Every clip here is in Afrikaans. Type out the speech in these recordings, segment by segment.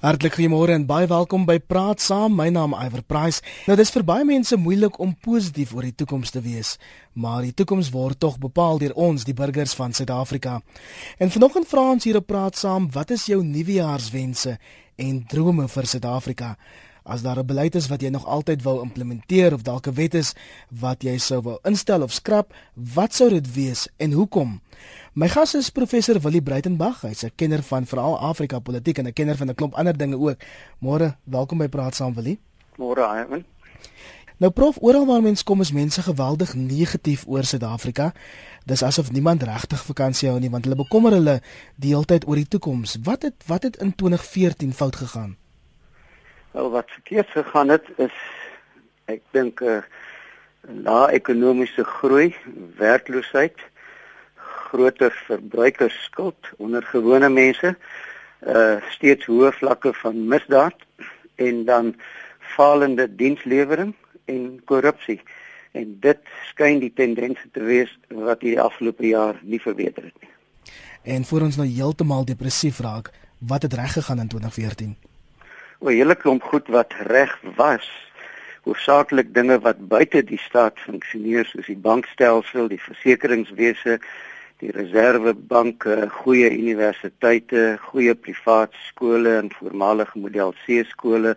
Hartlik goeiemôre en baie welkom by Praat Saam. My naam is Iver Price. Nou dis vir baie mense moeilik om positief oor die toekoms te wees, maar die toekoms word tog bepaal deur ons, die burgers van Suid-Afrika. En vanoggend vra ons hier op Praat Saam, wat is jou nuwejaarswense en drome vir Suid-Afrika? As daar 'n beleid is wat jy nog altyd wou implementeer of dalk 'n wet is wat jy sou wou instel of skrap, wat sou dit wees en hoekom? My gas is professor Willie Breitenberg. Hy's 'n kenner van veral Afrika politiek en 'n kenner van 'n klomp ander dinge ook. Môre, welkom by Praat saam Willie. Môre, Ivan. Nou prof, oral waar mens kom is mense geweldig negatief oor Suid-Afrika. Dis asof niemand regtig vakansie hou nie want hulle bekommer hulle die hele tyd oor die toekoms. Wat het wat het in 2014 fout gegaan? Wel wat verkeerd gegaan het is ek dink 'n uh, lae ekonomiese groei, werkloosheid, groter verbruikersskuld onder gewone mense, uh steeds hoë vlakke van misdaad en dan falende dienslewering en korrupsie. En dit skyn die tendens te wees wat die afgelope jaar nie verbeter het nie. En voor ons nou heeltemal depressief raak, wat het reg gegaan in 2014? 'n hele klomp goed wat reg was. Hoofsaaklik dinge wat buite die staat funksioneer soos die bankstelsel, die versekeringswese, die reservebanke, goeie universiteite, goeie privaat skole en voormalige model C skole,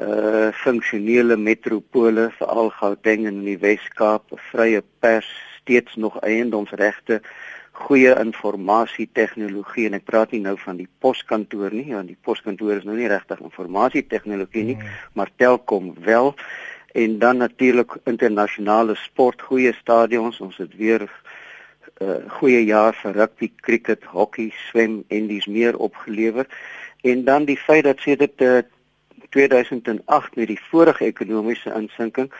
uh funksionele metropole veral Gauteng en die Wes-Kaap, vrye pers, steeds nog eiendomsregte goeie informasie tegnologie en ek praat nie nou van die poskantoor nie want die poskantoor is nou nie regtig informasie tegnologie nie mm. maar Telkom wel en dan natuurlik internasionale sport goeie stadions ons het weer 'n uh, eh, goeie jaar vir rugby, cricket, hockey, swem en dis meer opgelewer en dan die feit dat sedert uh, 2008 met die vorige ekonomiese insinking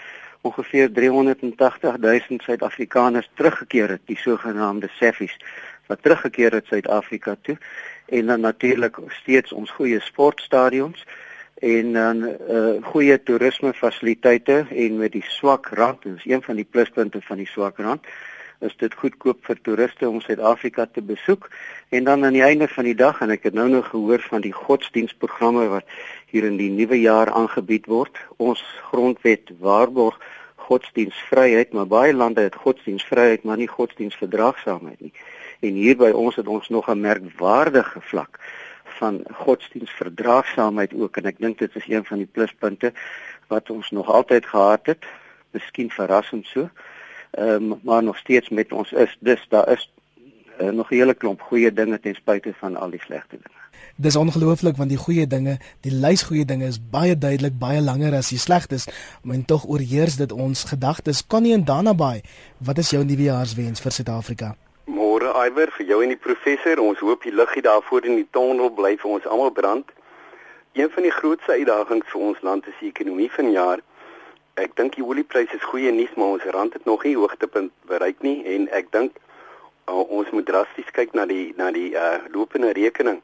ongeveer 380 000 Suid-Afrikaners teruggekeer het, die sogenaamde SAFIs wat teruggekeer het Suid-Afrika toe en dan natuurlik steeds ons goeie sportstadions en dan uh goeie toerisme fasiliteite en met die swak rand, dit is een van die pluspunte van die swak rand is dit goedkoop vir toeriste om Suid-Afrika te besoek en dan aan die einde van die dag en ek het nou nog gehoor van die godsdienstprogramme wat hier in die nuwe jaar aangebied word. Ons grondwet waarborg godsdienstvryheid, maar baie lande het godsdienstvryheid maar nie godsdienstverdraagsaamheid nie. En hier by ons het ons nog 'n merkwaardige vlak van godsdienstverdraagsaamheid ook en ek dink dit is een van die pluspunte wat ons nog altyd gehad het. Miskien verrassend so um, maar nog steeds met ons is. Dus daar is uh, nog 'n hele klomp goeie dinge ten spyte van al die slegte dinge. Dis ongelooflik want die goeie dinge, die lys goeie dinge is baie duidelik baie langer as die slegtes, maar tog oorheers dit ons gedagtes. Connie en Danabai, wat is jou nuwejaarswens vir Suid-Afrika? Môre Iwer vir jou en die professor. Ons hoop die liggie daarvoor in die tonnel bly vir ons almal brand. Een van die grootste uitdagings vir ons land is die ekonomie vanjaar. Ek dink die oliepryse is goeie nuus, maar ons rand het nog nie hoogtepunt bereik nie en ek dink uh, ons moet drasties kyk na die na die uh, lopende rekening.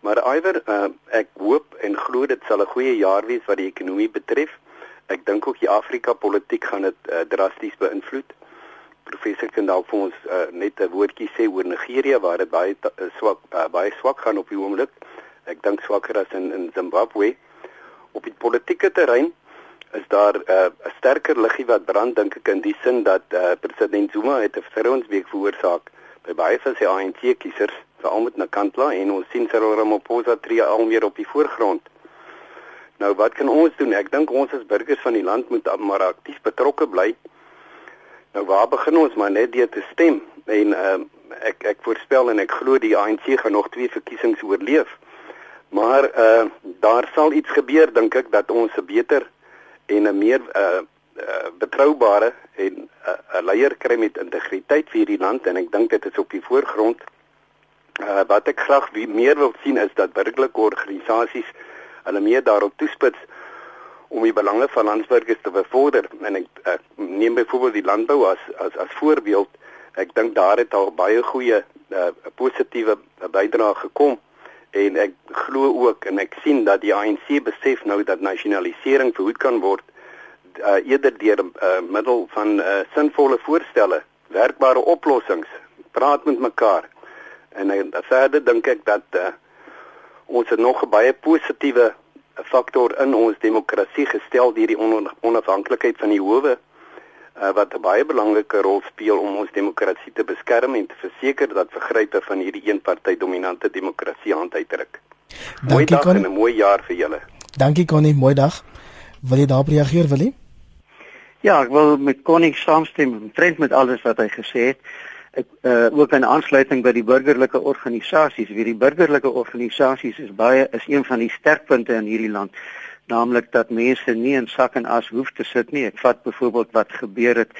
Maar iwer uh, ek hoop en glo dit sal 'n goeie jaar wees wat die ekonomie betref. Ek dink ook die Afrika politiek gaan dit uh, drasties beïnvloed. Professor kan dalk vir ons uh, net 'n woordjie sê oor Nigerië waar dit baie uh, swak uh, baie swak gaan op die oomblik. Ek dink swakker as in in Zimbabwe. Op die politieke terrein is daar 'n uh, sterker liggie wat brand dink ek in die sin dat uh, president Zuma het 'n vertrouensbreuk veroorsaak by baie van sy ANC kiesers veral met Nkandla en ons sien Cyril Ramaphosa tree al meer op die voorgrond. Nou wat kan ons doen? Ek dink ons as burgers van die land moet maar aktief betrokke bly. Nou waar begin ons maar net deur te stem en uh, ek ek voorspel en ek glo die ANC gaan nog twee verkiesings oorleef. Maar uh daar sal iets gebeur dink ek dat ons 'n beter en 'n meer uh, uh betroubare en 'n uh, leier kry met integriteit vir die land en ek dink dit is op die voorgrond. Uh wat ek graag meer wil sien is dat burgerlike organisasies hulle meer daarop toespits om die belange van landsburgers te bevorder en ek, ek neem byvoorbeeld die landbou as as as voorbeeld. Ek dink daar het al baie goeie uh, positiewe bydrae gekom en ek glo ook en ek sien dat die ANC besef nou dat nasionalisering verhoed kan word uh, eerder deur uh, middel van uh, sinvolle voorstelle, werkbare oplossings, praat met mekaar. En uh, verder dink ek dat uh, Ons het nog baie positiewe faktor in ons demokrasie gestel deur die onafhanklikheid van die howe uh, wat 'n baie belangrike rol speel om ons demokrasie te beskerm en te verseker dat vergrype van hierdie eenparty dominante demokrasie hand uitdruk. Mooi dag Connie. en 'n mooi jaar vir julle. Dankie Connie, mooi dag. Wil jy daarop reageer, Willie? Ja, ek wil met Connie saamstem, trend met alles wat hy gesê het. Ek uh ook in aansluiting by die burgerlike organisasies, wie die burgerlike organisasies is baie is een van die sterkpunte in hierdie land naamlik dat mense nie in sak en as hoef te sit nie. Ek vat byvoorbeeld wat gebeur het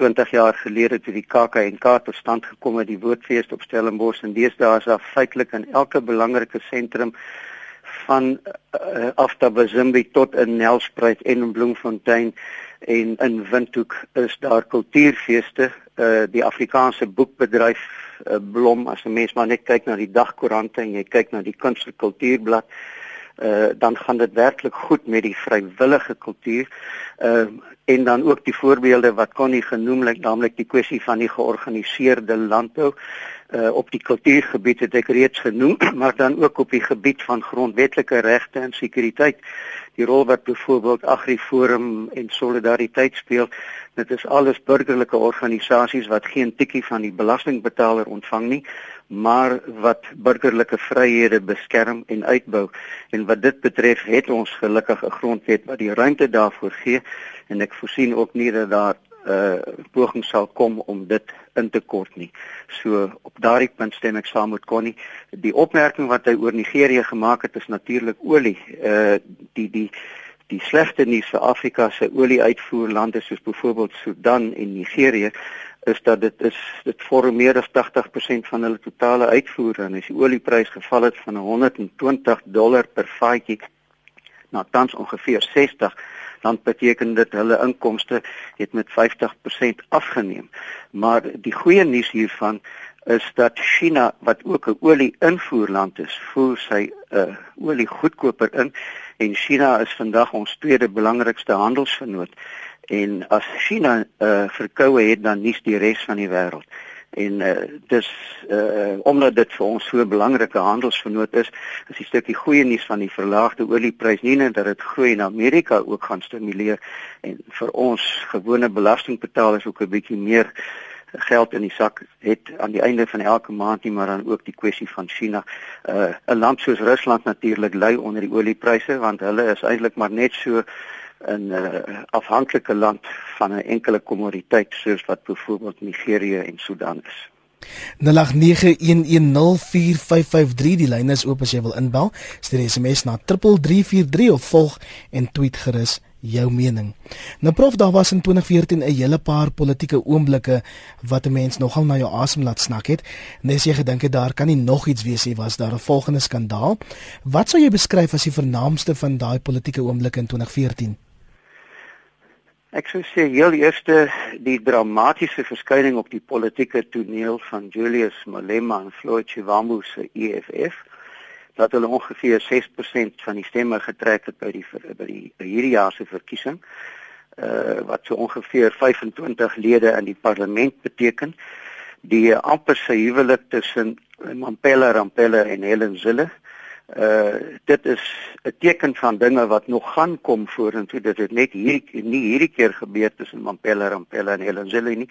20 jaar gelede toe die KAKNK tot stand gekom het, die woordfees op Stellenbosch en deesdae is daar feitelik in elke belangrike sentrum van uh, Aftabazimbi tot in Nelspruit en in Bloemfontein en in Windhoek is daar kultuurfeeste. Uh, die Afrikaanse boekbedryf uh, blom as 'n mens maar net kyk na die dagkoerante en jy kyk na die kunstelike kultuurblad uh, dan gaan dit werklik goed met die vrywillige kultuur. Ehm uh, en dan ook die voorbeelde wat Connie genoem het, naamlik die kwessie van die georganiseerde landbou uh, op die kultuurgebied het ek reeds genoem, maar dan ook op die gebied van grondwetlike regte en sekuriteit. Die rol wat byvoorbeeld AgriForum en Solidariteit speel, dit is alles burgerlike organisasies wat geen tikkie van die belastingbetaler ontvang nie, maar wat burgerlike vryhede beskerm en uitbou. En wat dit betref, het ons gelukkig 'n grondwet wat die ruimte daarvoor gee en ek voorsien ook nie dat daar uh, poging sal kom om dit in te kort nie. So op daardie punt stem ek saam met Connie. Die opmerking wat hy oor Nigerië gemaak het is natuurlik olie. Uh die die die slegte nuus vir Afrika se olie-uitvoerlande soos byvoorbeeld Sudan en Nigerië is dat dit is dit vorm meer as 80% van hulle totale uitvoere en as die olieprys geval het van 120 dollar per vatjie na tans ongeveer 60 dan beteken dit hulle inkomste het met 50% afgeneem. Maar die goeie nuus hiervan is dat China wat ook 'n olie-invoerland is, voer sy uh, olie goedkoper in en China is vandag ons tweede belangrikste handelsvernoot en as China uh, verkoue het dan nie die res van die wêreld en uh, dis uh, omdat dit vir ons so 'n belangrike handelsvernoot is is die stukkie goeie nuus van die verlaagde olieprys nie net dat dit groei in Amerika ook gaan stimuleer en vir ons gewone belastingbetalers ook 'n bietjie meer geld in die sak het aan die einde van elke maand nie maar dan ook die kwessie van China. Uh 'n land soos Rusland natuurlik ly onder die oliepryse want hulle is eintlik maar net so 'n uh, afhanklike land van 'n enkele kommoditeit soos wat byvoorbeeld Nigerië en Sudan is. 0891104553 die lyn is oop as jy wil inbel. Stuur SMS na 3343 of volg en tweet gerus jou mening. Nou prof, daar was in 2014 'n hele paar politieke oomblikke wat 'n mens nogal na jou asem laat snak het. Nes jy gedink het daar kan nie nog iets wees nie, was daar 'n volgende skandaal. Wat sou jy beskryf as die vernaamste van daai politieke oomblikke in 2014? Ek sou sê heel eerste die dramatiese verskyning op die politieke toneel van Julius Malema en Floyd Chiwambu se EFF dat hulle ongeveer 6% van die stemme getrek het by die by die by hierdie jaar se verkiesing uh wat so ongeveer 25 lede in die parlement beteken. Die amper se huwelik tussen Mampela Rampela en Helen Zille uh dit is 'n teken van dinge wat nog gaan kom vorentoe. Dit het net hier nie hierdie keer gebeur tussen Mampela Rampela en Helen Zille nie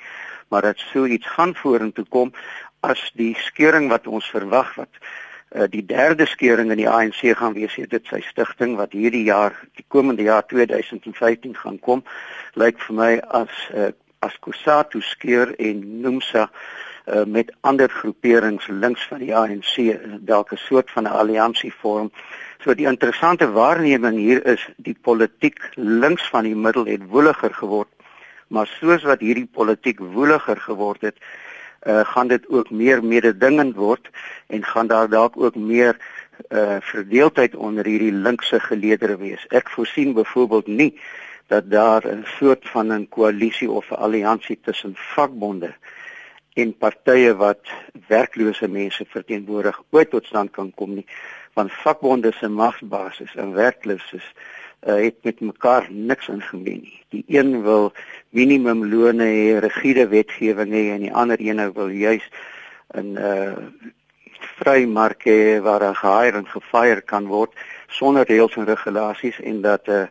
maar dit sou iets gaan vorentoe kom as die skeuring wat ons verwag wat uh die derde skeuring in die ANC gaan wees dit sy stigting wat hierdie jaar die komende jaar 2015 gaan kom lyk vir my as uh, as Kusatu skeur en Nomsa met ander groeperings links van die ANC dalk 'n soort van 'n alliansie vorm. So die interessante waarneming hier is die politiek links van die middel het woeliger geword. Maar soos wat hierdie politiek woeliger geword het, uh, gaan dit ook meer mededingend word en gaan daar dalk ook meer uh verdeeldheid onder hierdie linkse geleedere wees. Ek voorsien byvoorbeeld nie dat daar 'n soort van 'n koalisie of 'n alliansie tussen vakbonde uh en partye wat werklose mense verteenwoordig ooit tot stand kan kom nie want vakbonde se magsbasis en werkloses uh, het met mekaar niks in gemeen nie. Die een wil minimumlone hê, rigiede wetgewing hê en die ander een wil juis 'n uh vrymark hê waar 'n gehire en gefire kan word sonder reëls en regulasies en dat 'n uh,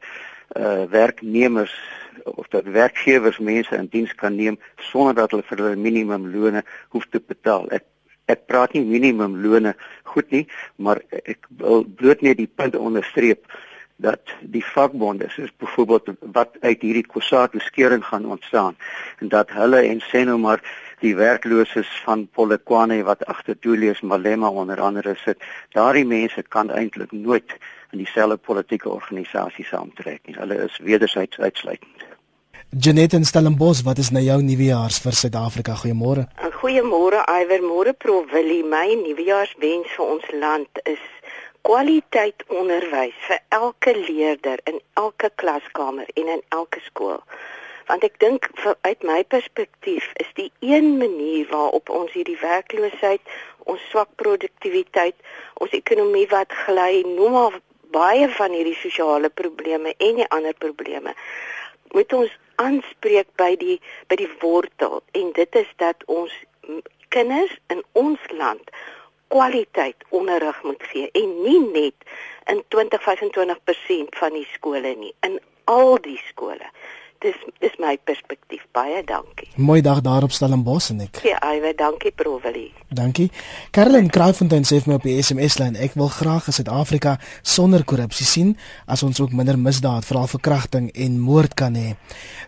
uh, werknemers of dat werkgewers mense in diens kan neem sonder dat hulle vir hulle minimumlone hoef te betaal. Ek ek praat nie minimumlone goed nie, maar ek wil bloot net die punt onderstreep dat die vakbonde soos byvoorbeeld wat uit hierdie Kossatu skeuring gaan ontstaan en dat hulle en sê nou maar die werklooses van Polokwane wat agter Julius Malema onder andere sit daardie mense kan eintlik nooit in dieselfde politieke organisasie saamtrek nie hulle is wederzijds uitsluitend Janet en Stellenbosch wat is nou jou nuwejaars vir Suid-Afrika? Goeiemôre. Goeiemôre Iwer. Môre Prof Willie. My nuwejaarswens vir ons land is kwaliteit onderwys vir elke leerder in elke klaskamer en in elke skool. Want ek dink uit my perspektief is die een manier waarop ons hierdie werkloosheid, ons swak produktiwiteit, ons ekonomie wat gly, noem maar baie van hierdie sosiale probleme en die ander probleme moet ons aanspreek by die by die wortel. En dit is dat ons kinders in ons land kwaliteit onderrig moet gee en nie net in 20-25% van die skole nie in al die skole dis dis my perspektief baie dankie. Mooi dag daar op Stellenbosch en ek. Ja, baie dankie Proveli. Dankie. Caroline Kraaifontein sê vir my op die SMS lyn, ek wil graag 'n Suid-Afrika sonder korrupsie sien as ons ook minder misdaad, veral verkrachting en moord kan hê.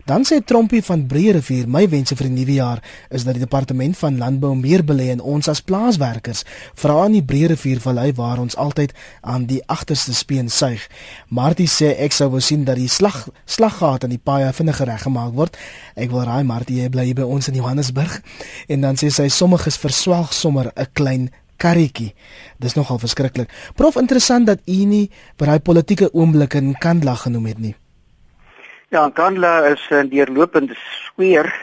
Dan sê Trompie van Breerivier, my wense vir die nuwe jaar is dat die departement van landbou meer belê in ons as plaaswerkers, veral in die Breerivier vallei waar ons altyd aan die agterste speen suig. Martie sê ek sou wou sien dat die slag slaggat aan die paaie vinniger reggemaak word. Ek wil raai Martie jy bly by ons in Johannesburg en dan sê sy sommiges verswelg sommer 'n klein karretjie. Dis nogal verskriklik. Prof interessant dat u nie by daai politieke oomblik in Kandla genoem het nie. Ja, Kandla is 'n deurlopende sweer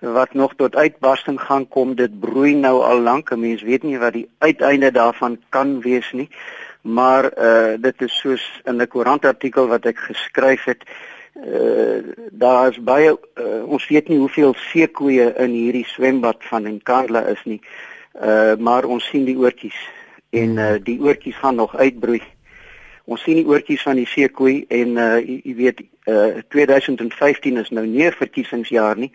wat nog tot uitbarsting gaan kom. Dit broei nou al lank. 'n Mens weet nie wat die uiteinde daarvan kan wees nie. Maar uh dit is soos in 'n koerantartikel wat ek geskryf het uh, daar is baie uh, ons weet nie hoeveel seekoeie in hierdie swembad van Enkandla is nie. Uh maar ons sien die oortjies en uh die oortjies gaan nog uitbroei. Ons sien die oortjies van die seekoei en uh jy weet uh 2015 is nou nie 'n verkiesingsjaar nie.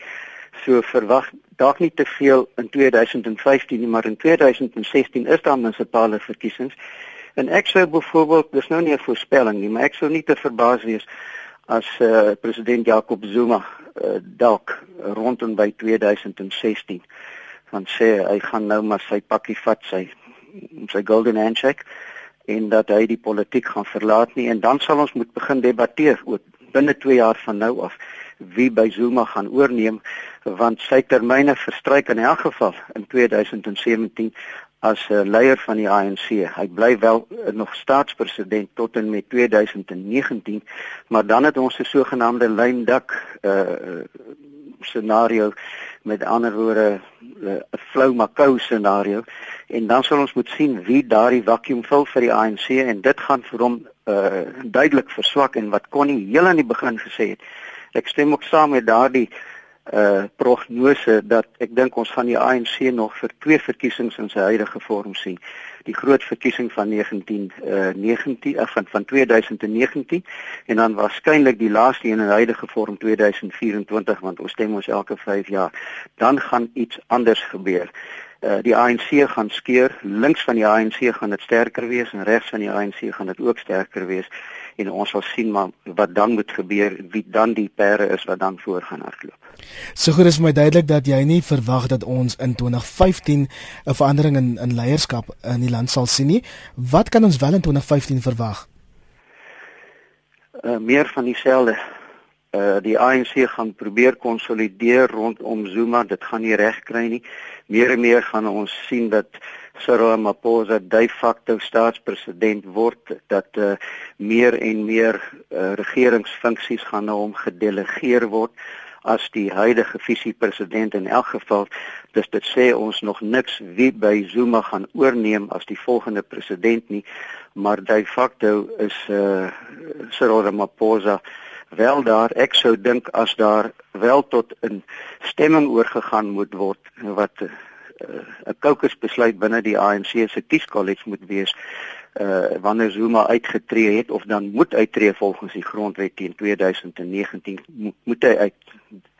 So verwag dalk nie te veel in 2015 nie, maar in 2016 is daar munisipale verkiesings. En ek sou byvoorbeeld, dis nou nie 'n voorspelling nie, maar ek sou nie te verbaas wees as uh, president Jacob Zuma uh, dalk rondom by 2016 van sê hy gaan nou maar sy pakkie vat sy sy golden handshake en dat hy die politiek gaan verlaat nie. En dan sal ons moet begin debatteer oor binne 2 jaar van nou af wie by Zuma gaan oorneem want sy termyne verstryk in elk geval in 2017 as 'n uh, leier van die ANC. Hy bly wel uh, nog staatspresident tot en met 2019, maar dan het ons 'n sogenaamde lyndak uh scenario met ander woorde 'n uh, flou makou scenario en dan sal ons moet sien wie daardie vakuum vul vir die ANC en dit gaan vir hom uh duidelik verswak en wat hy heel aan die begin gesê het. Ek stem ook saam met daardie uh prognose dat ek dink ons gaan die ANC nog vir twee verkiesings in sy huidige vorm sien. Die groot verkiesing van 19 uh 19 uh, van van 2019 en dan waarskynlik die laaste een in huidige vorm 2024 want ons stem ons elke 5 jaar. Dan gaan iets anders gebeur. Uh die ANC gaan skeur, links van die ANC gaan dit sterker wees en regs van die ANC gaan dit ook sterker wees en ons sal sien maar wat dan moet gebeur, wie dan die perde is wat dan voor gaan hardloop. So goed is my duidelik dat jy nie verwag dat ons in 2015 'n verandering in in leierskap in die land sal sien nie. Wat kan ons wel in 2015 verwag? Uh, meer van dieselfde. Uh die ANC gaan probeer konsolideer rondom Zuma, dit gaan nie reg kry nie. Meer en meer gaan ons sien dat Cyril Ramaphosa de facto staatspresident word dat uh, meer en meer uh, regeringsfunksies gaan na hom gedelegeer word as die huidige visiepresident in elk geval dis dit sê ons nog niks wie by Zuma gaan oorneem as die volgende president nie maar de facto is uh, Cyril Ramaphosa wel daar. Ek sou dink as daar wel tot 'n stemming oorgegaan moet word wat 'n uh, caucus besluit binne die ANC se kieskollege moet wees uh wanneer Zuma uitgetree het of dan moet uittreë volgens die grondwet teen 2019 moet hy uit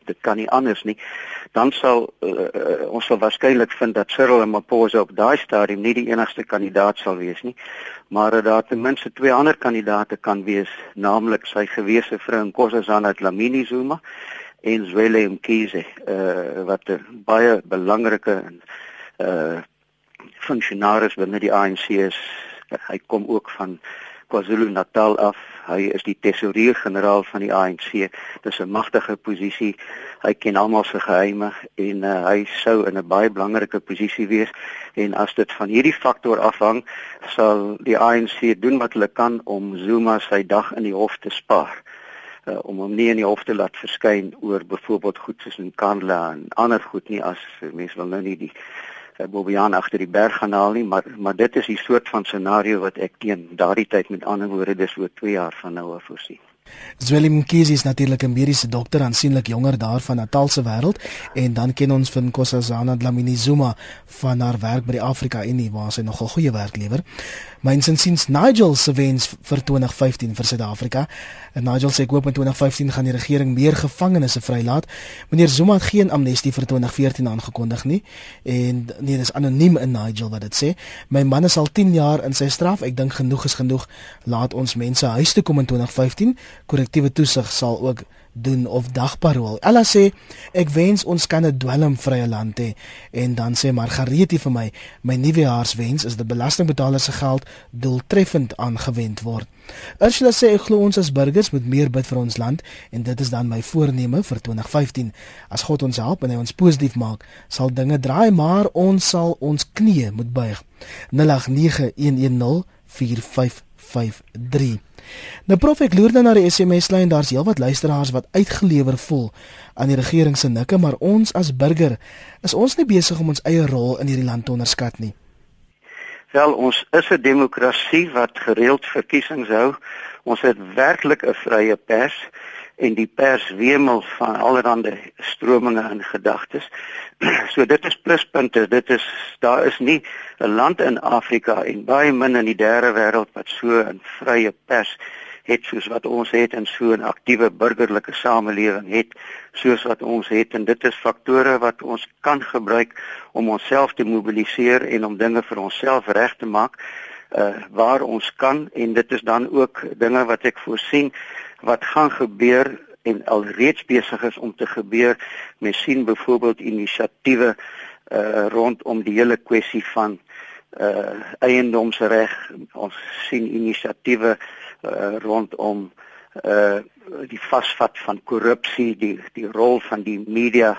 dit kan nie anders nie. Dan sal uh, uh, ons sal waarskynlik vind dat Cyril Ramaphosa op daai stadium nie die enigste kandidaat sal wees nie maar dat daar ten minste twee ander kandidaate kan wees naamlik sy gewese vrou Nkosazana Dlamini Zuma en Zweli Mkhize uh, wat 'n baie belangrike uh funksionaris binne die ANC is hy kom ook van KwaZulu-Natal af. Hy is die tesourier-generaal van die ANC. Dis 'n magtige posisie. Hy ken almal se geheime en uh, hy sou in 'n baie belangrike posisie wees en as dit van hierdie faktor afhang, sal die ANC doen wat hulle kan om Zuma sy dag in die hof te spaar. Uh, om hom nie in die hof te laat verskyn oor byvoorbeeld goed soos in Kandla en ander goed nie as mense wil nou nie die uh, Bobbejaan agter die berg gaan haal nie, maar maar dit is die soort van scenario wat ek teen daardie tyd met ander woorde dis oor 2 jaar van nou af voorsien. Zweli Mkhize is natuurlik 'n mediese dokter aansienlik jonger daar van Natal se wêreld en dan ken ons van Nkosazana Dlamini Zuma van haar werk by die Afrika Unie waar sy nogal goeie werk lewer. Mynsins sins Nigel se wens vir 2015 vir Suid-Afrika. En Nigel sê ek hoop in 2015 gaan die regering meer gevangenes vrylaat. Meneer Zuma het geen amnestie vir 2014 aangekondig nie en nee, dis anoniem in Nigel wat dit sê. My man is al 10 jaar in sy straf. Ek dink genoeg is genoeg. Laat ons mense huis toe kom in 2015 korrektiewe toesig sal ook doen of dagparool. Ella sê ek wens ons kan 'n dwelmvrye land hê en dan sê Margaretie vir my my nuwejaarswens is dat belastingbetaler se geld doeltreffend aangewend word. Ursula sê ek glo ons as burgers moet meer bid vir ons land en dit is dan my voorneme vir 2015. As God ons help en hy ons positief maak, sal dinge draai, maar ons sal ons knieë moet buig. 089110 4553 Nou prof ek loer dan na die SMS lyn daar's heelwat luisteraars wat uitgelewer voel aan die regering se nikke maar ons as burger is ons nie besig om ons eie rol in hierdie land te onderskat nie. Wel ons is 'n demokrasie wat gereeld verkiesings hou. Ons het werklik 'n vrye pers en die pers wemel van allerlei strominge en gedagtes. so dit is pluspunte. Dit is daar is nie 'n land in Afrika en baie min in die derde wêreld wat so 'n vrye pers het soos wat ons het en so 'n aktiewe burgerlike samelewing het soos wat ons het en dit is faktore wat ons kan gebruik om onsself te mobiliseer en om dinge vir onsself reg te maak uh waar ons kan en dit is dan ook dinge wat ek voorsien wat gaan gebeur en alreeds besig is om te gebeur. Mens sien byvoorbeeld inisiatiewe uh rondom die hele kwessie van uh eiendomsreg. Ons sien inisiatiewe uh rondom uh die vasvat van korrupsie, die die rol van die media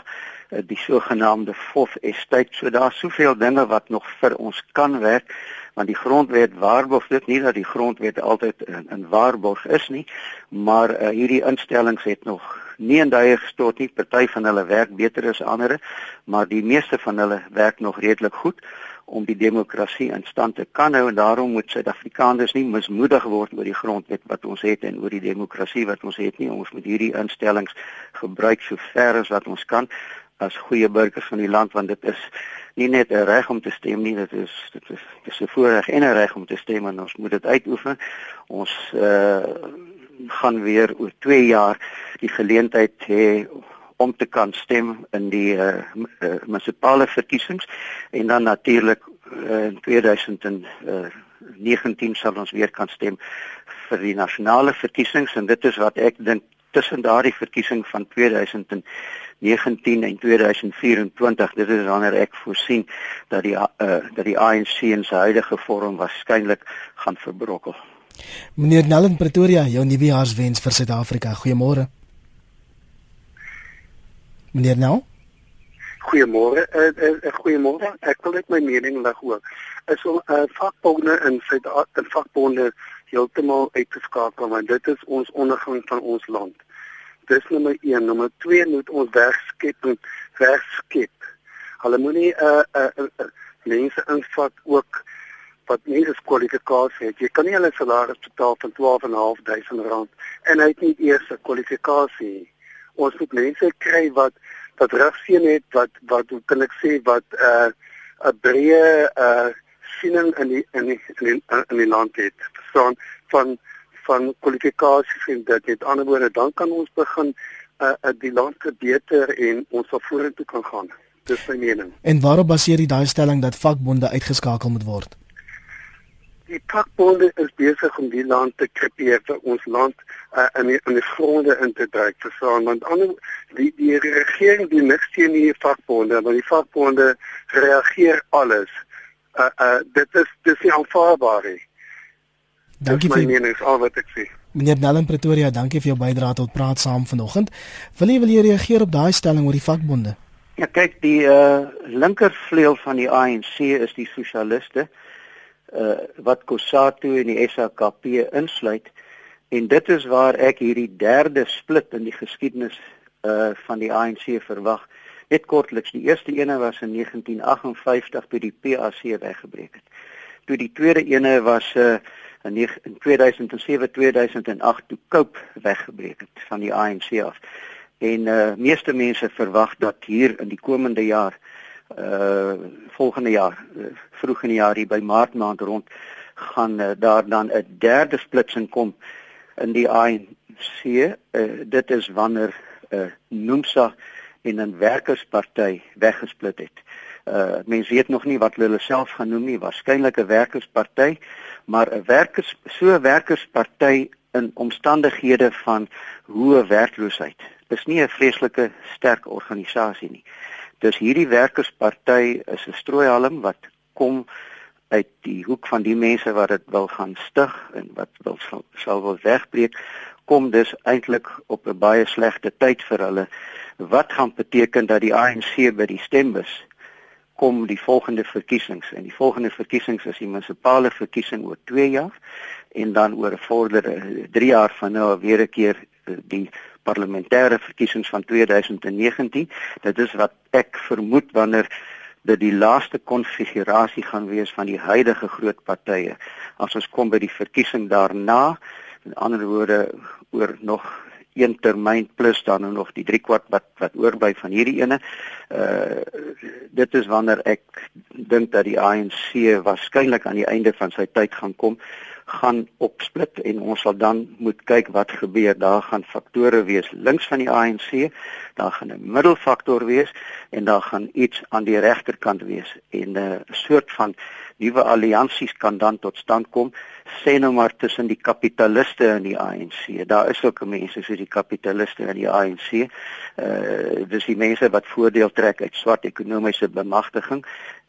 die sogenaamde FOF estate. So daar's soveel dinge wat nog vir ons kan werk want die grondwet waarborg dit nie dat die grondwet altyd in, in waarborg is nie maar uh, hierdie instellings het nog nie in daai gestort nie. Party van hulle werk beter as ander maar die meeste van hulle werk nog redelik goed om die demokrasie in stand te kan hou. En daarom moet Suid-Afrikaners nie mismoedig word oor die grondwet wat ons het en oor die demokrasie wat ons het nie. Ons moet hierdie instellings gebruik so ver as wat ons kan as goeie burgers van die land want dit is nie net 'n reg om te stem nie, dit is dit is dis 'n voorreg en 'n reg om te stem en ons moet dit uitoefen. Ons uh gaan weer oor 2 jaar die geleentheid hê om te kan stem in die uh, uh munisipale verkiesings en dan natuurlik uh, in 2019 sal ons weer kan stem vir die nasionale verkiesings en dit is wat ek dink tussen daardie verkiesing van 2000 19 en 2024 dit is wanneer ek voorsien dat die uh, dat die ANC in sy huidige vorm waarskynlik gaan verbrokkel. Meneer Nellen Pretoria, jou nuwejaarswens vir Suid-Afrika. Goeiemôre. Meneer Nel? Goeiemôre. Uh, uh, goeiemôre. Ek wil net my mening lig oor is om 'n uh, vakbonde in Suid-Afrika vakbonde heeltemal uit te skakel want dit is ons ondergang van ons land. Dis nommer 1, nommer 2 moet ons wegskep en wegskep. Hulle moenie 'n uh, 'n uh, uh, uh, mense invat ook wat nie eens kwalifikasie het. Jy kan nie hulle salaris betaal van 12.500 rand en hy het nie eers 'n kwalifikasie. Ons moet mense kry wat wat regsien het wat wat hoe kan ek sê wat 'n uh, 'n breë uh siening in die in die in die, in die land het. Verstaan van van kwalifikasies en dit met ander woorde dan kan ons begin uh, uh die land beter en ons sal vorentoe kan gaan. Dis my mening. En waarop baseer jy daai stelling dat vakbonde uitgeskakel moet word? die vakbonde is besig om die land te krepeer vir ons land uh, in die, in die gronde in te druk verstaan want ander die die regering die niks teen die vakbonde maar die vakbonde reageer alles uh, uh, dit is dis nie aanvaarbaar nie Dankie vir my mening is al wat ek sê Meneer Nellen Pretoria, dankie vir jou bydrae tot praat saam vanoggend. Wil jy wil jy reageer op daai stelling oor die vakbonde? Ja, kyk, die uh linkervleuel van die ANC is die sosialiste uh wat COSATU en die SAKP insluit en dit is waar ek hierdie derde split in die geskiedenis uh van die ANC verwag. Net kortliks, die eerste ene was in 1958 toe die PAC weggebreek het. Toe die tweede ene was uh in 2007 2008 toe Cope weggebreek het van die ANC af. En uh meeste mense verwag dat hier in die komende jaar uh volgende jaar uh, vroeg in die jaar hier by maart maand rond gaan uh, daar dan 'n derde splitsing kom in die ANC. Uh, dit is wanneer 'n uh, NUMSA en 'n werkersparty weggesplit het. Uh mense weet nog nie wat hulle self gaan noem nie, waarskynlik 'n werkersparty, maar 'n werkers so 'n werkersparty in omstandighede van hoë werkloosheid. Dis nie 'n vreeslike sterk organisasie nie. Dus hierdie werkersparty is 'n strooihalm wat kom uit die hoek van die mense wat dit wil gaan stig en wat wil sal, sal wil wegbreek kom dus eintlik op 'n baie slegte tyd vir hulle wat gaan beteken dat die ANC by die stembus kom die volgende verkiesings en die volgende verkiesings is die munisipale verkiesing oor 2 jaar en dan oor 'n vordere 3 jaar van nou weer 'n keer die parlementêre verkiesings van 2019. Dit is wat ek vermoed wanneer dit die laaste konfigurasie gaan wees van die huidige groot partye. As ons kom by die verkiesing daarna, in ander woorde oor nog een termyn plus dan nog die 3 kwart wat wat oorbly van hierdie ene. Uh dit is wanneer ek dink dat die ANC waarskynlik aan die einde van sy tyd gaan kom gaan opsplit en ons sal dan moet kyk wat gebeur. Daar gaan faktore wees links van die ANC, daar gaan 'n middelfaktor wees en daar gaan iets aan die regterkant wees en 'n soort van nuwe alliansies kan dan tot stand kom sê nou maar tussen die kapitaliste en die ANC. Daar is ook mense soos die kapitaliste en die ANC. Uh dis die mense wat voordeel trek uit swart ekonomiese bemagtiging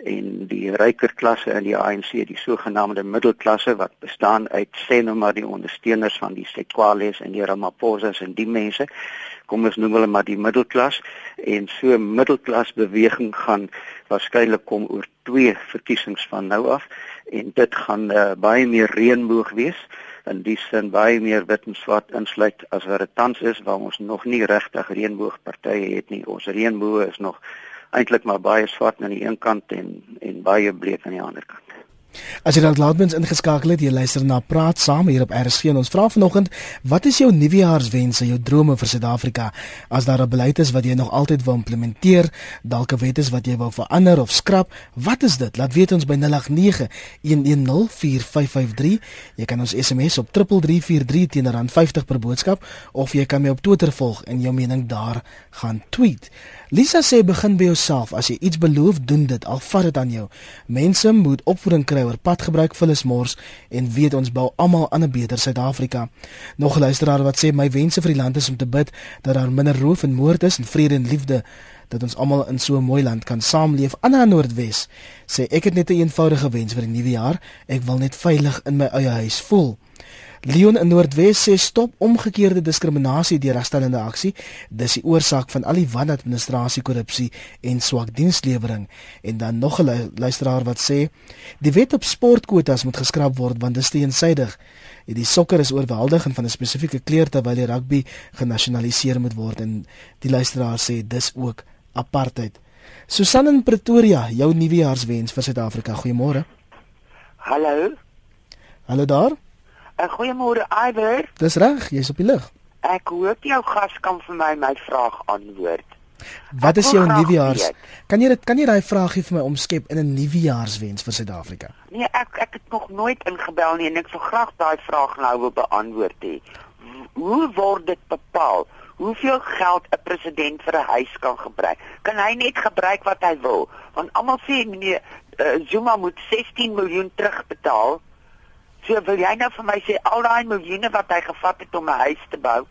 en die ryker klasse in die ANC, die sogenaamde middelklasse wat bestaan uit sê nou maar die ondersteuners van die Sekwales en die Ramaphosas en die mense kom ons noem hulle maar die middelklas en so middelklas beweging gaan waarskynlik kom oor twee verkiesings van nou af en dit gaan uh, baie meer reënboog wees. In die sin baie meer wit en swart insluit as wat dit tans is waar ons nog nie regtig reënboogpartye het nie. Ons reënboog is nog eintlik maar baie swart aan die een kant en en baie bleek aan die ander kant As jy dalk laatmens ingeskakel het, jy luister na Praat Saam hier op RSG en ons vra vanoggend, wat is jou nuwejaarswense, jou drome vir Suid-Afrika? As daar 'n beleid is wat jy nog altyd wil implementeer, dalk 'n wet is wat jy wil verander of skrap, wat is dit? Laat weet ons by 0891104553. Jy kan ons SMS op 3343 teen R50 per boodskap of jy kan my op Twitter volg en jou mening daar gaan tweet. Lisa sê begin by jouself. As jy iets beloof, doen dit. Al vat dit aan jou. Mense moet opvoeding kry oor padgebruik vullismors en weet ons bou almal aan 'n beter Suid-Afrika. Nog luisteraar wat sê my wense vir die land is om te bid dat daar minder roof en moord is en vrede en liefde dat ons almal in so 'n mooi land kan saamleef aan die Noordwes. Sê ek het net 'n een eenvoudige wens vir die nuwe jaar. Ek wil net veilig in my eie huis voel. Leon in Noordwes sê stop omgekeerde diskriminasie deur herstellende aksie. Dis die oorsaak van al die wanadministrasie, korrupsie en swak dienslewering. En dan nog 'n luisteraar wat sê die wet op sportkwotas moet geskraap word want dit is te eensydig. Die sokker is oorweldigend van 'n spesifieke kleur terwyl die rugby genasionaliseer moet word en die luisteraar sê dis ook apartheid. Susan in Pretoria, jou nuwejaarswens vir Suid-Afrika. Goeiemôre. Hallo. Hallo daar. 'n Goeiemôre Iwer. Dis reg, jy's op die lig. Ek hoop jou gas kan vir my my vraag antwoord. Wat is jou nuwejaars? Kan jy dit kan jy daai vraagie vir my omskep in 'n nuwejaarswens vir Suid-Afrika? Nee, ek ek het nog nooit ingebel nie en ek sou graag daai vraag nou wil beantwoord hê. Hoe word dit bepaal? Hoeveel geld 'n president vir 'n huis kan gebruik? Kan hy net gebruik wat hy wil? Want almal sê meneer uh, Zuma moet 16 miljoen terugbetaal. So wil jy nou vir my sê al daai miljoene wat hy gevat het om 'n huis te bou